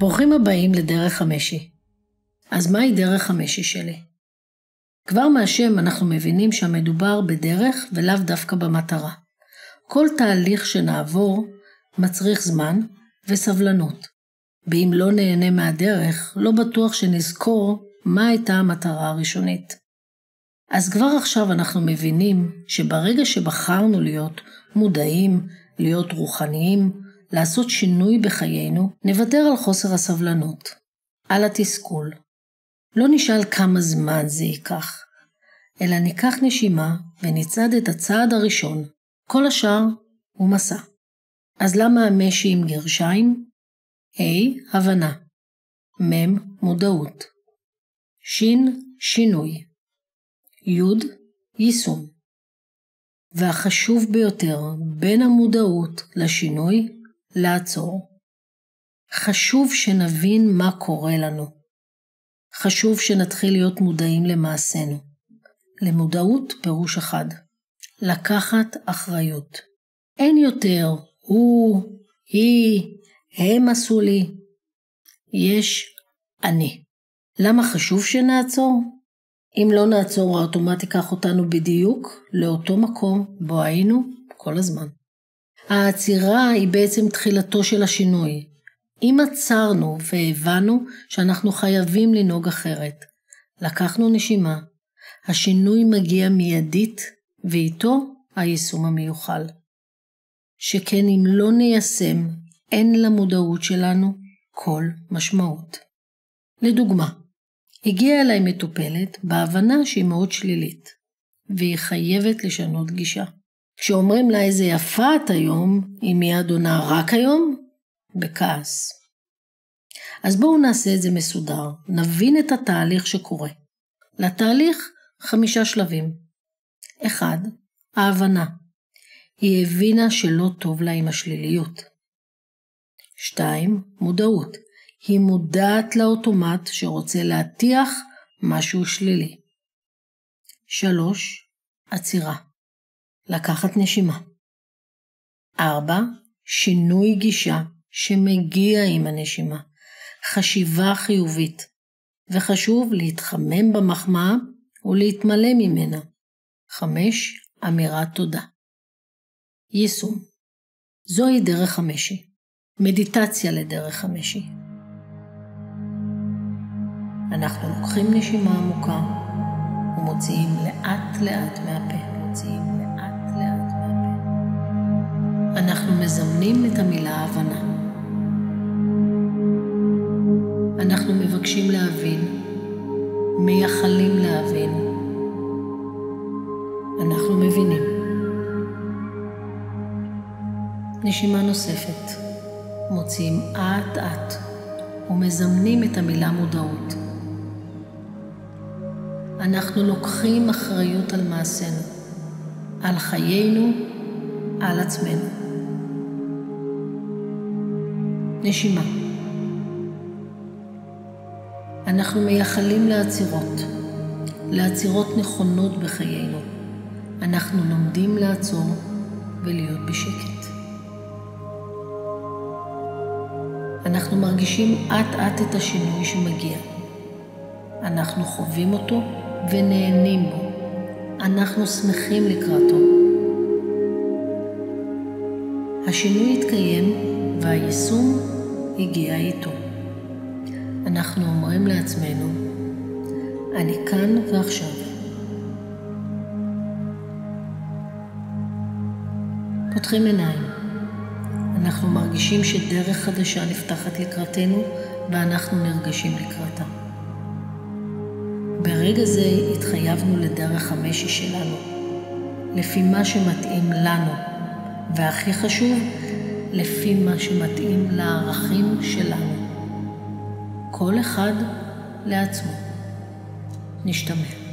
ברוכים הבאים לדרך המשי. אז מהי דרך המשי שלי? כבר מהשם אנחנו מבינים שהמדובר בדרך ולאו דווקא במטרה. כל תהליך שנעבור מצריך זמן וסבלנות. ואם לא נהנה מהדרך, לא בטוח שנזכור מה הייתה המטרה הראשונית. אז כבר עכשיו אנחנו מבינים שברגע שבחרנו להיות מודעים, להיות רוחניים, לעשות שינוי בחיינו, נוותר על חוסר הסבלנות, על התסכול. לא נשאל כמה זמן זה ייקח, אלא ניקח נשימה ונצעד את הצעד הראשון, כל השאר הוא מסע. אז למה המשי עם גרשיים? ה' הבנה, מ' מודעות, ש' שינוי, י' יישום. והחשוב ביותר בין המודעות לשינוי, לעצור. חשוב שנבין מה קורה לנו. חשוב שנתחיל להיות מודעים למעשינו. למודעות פירוש אחד, לקחת אחריות. אין יותר הוא, היא, הם עשו לי. יש אני. למה חשוב שנעצור? אם לא נעצור, האוטומט ייקח אותנו בדיוק לאותו מקום בו היינו כל הזמן. העצירה היא בעצם תחילתו של השינוי. אם עצרנו והבנו שאנחנו חייבים לנהוג אחרת, לקחנו נשימה, השינוי מגיע מיידית ואיתו היישום המיוחל. שכן אם לא ניישם, אין למודעות שלנו כל משמעות. לדוגמה, הגיעה אליי מטופלת בהבנה שהיא מאוד שלילית, והיא חייבת לשנות גישה. כשאומרים לה איזה יפה את היום, היא מיד עונה רק היום? בכעס. אז בואו נעשה את זה מסודר, נבין את התהליך שקורה. לתהליך חמישה שלבים. אחד, ההבנה. היא הבינה שלא טוב לה עם השליליות. שתיים, מודעות. היא מודעת לאוטומט שרוצה להטיח משהו שלילי. שלוש, עצירה. לקחת נשימה. 4. שינוי גישה שמגיע עם הנשימה. חשיבה חיובית. וחשוב להתחמם במחמאה ולהתמלא ממנה. 5. אמירת תודה. יישום זוהי דרך המשי. מדיטציה לדרך המשי. אנחנו לוקחים נשימה עמוקה ומוציאים לאט לאט מהפה. מוציאים מזמנים את המילה הבנה. אנחנו מבקשים להבין, מייחלים להבין. אנחנו מבינים. נשימה נוספת. מוציאים אט אט ומזמנים את המילה מודעות. אנחנו לוקחים אחריות על מעשינו, על חיינו, על עצמנו. נשימה. אנחנו מייחלים לעצירות, לעצירות נכונות בחיינו. אנחנו לומדים לעצור ולהיות בשקט. אנחנו מרגישים אט-אט את השינוי שמגיע. אנחנו חווים אותו ונהנים בו. אנחנו שמחים לקראתו. השינוי התקיים והיישום הגיע איתו. אנחנו אומרים לעצמנו, אני כאן ועכשיו. פותחים עיניים. אנחנו מרגישים שדרך חדשה נפתחת לקראתנו ואנחנו נרגשים לקראתה. ברגע זה התחייבנו לדרך המשי שלנו, לפי מה שמתאים לנו, והכי חשוב, לפי מה שמתאים לערכים שלנו. כל אחד לעצמו. נשתמע.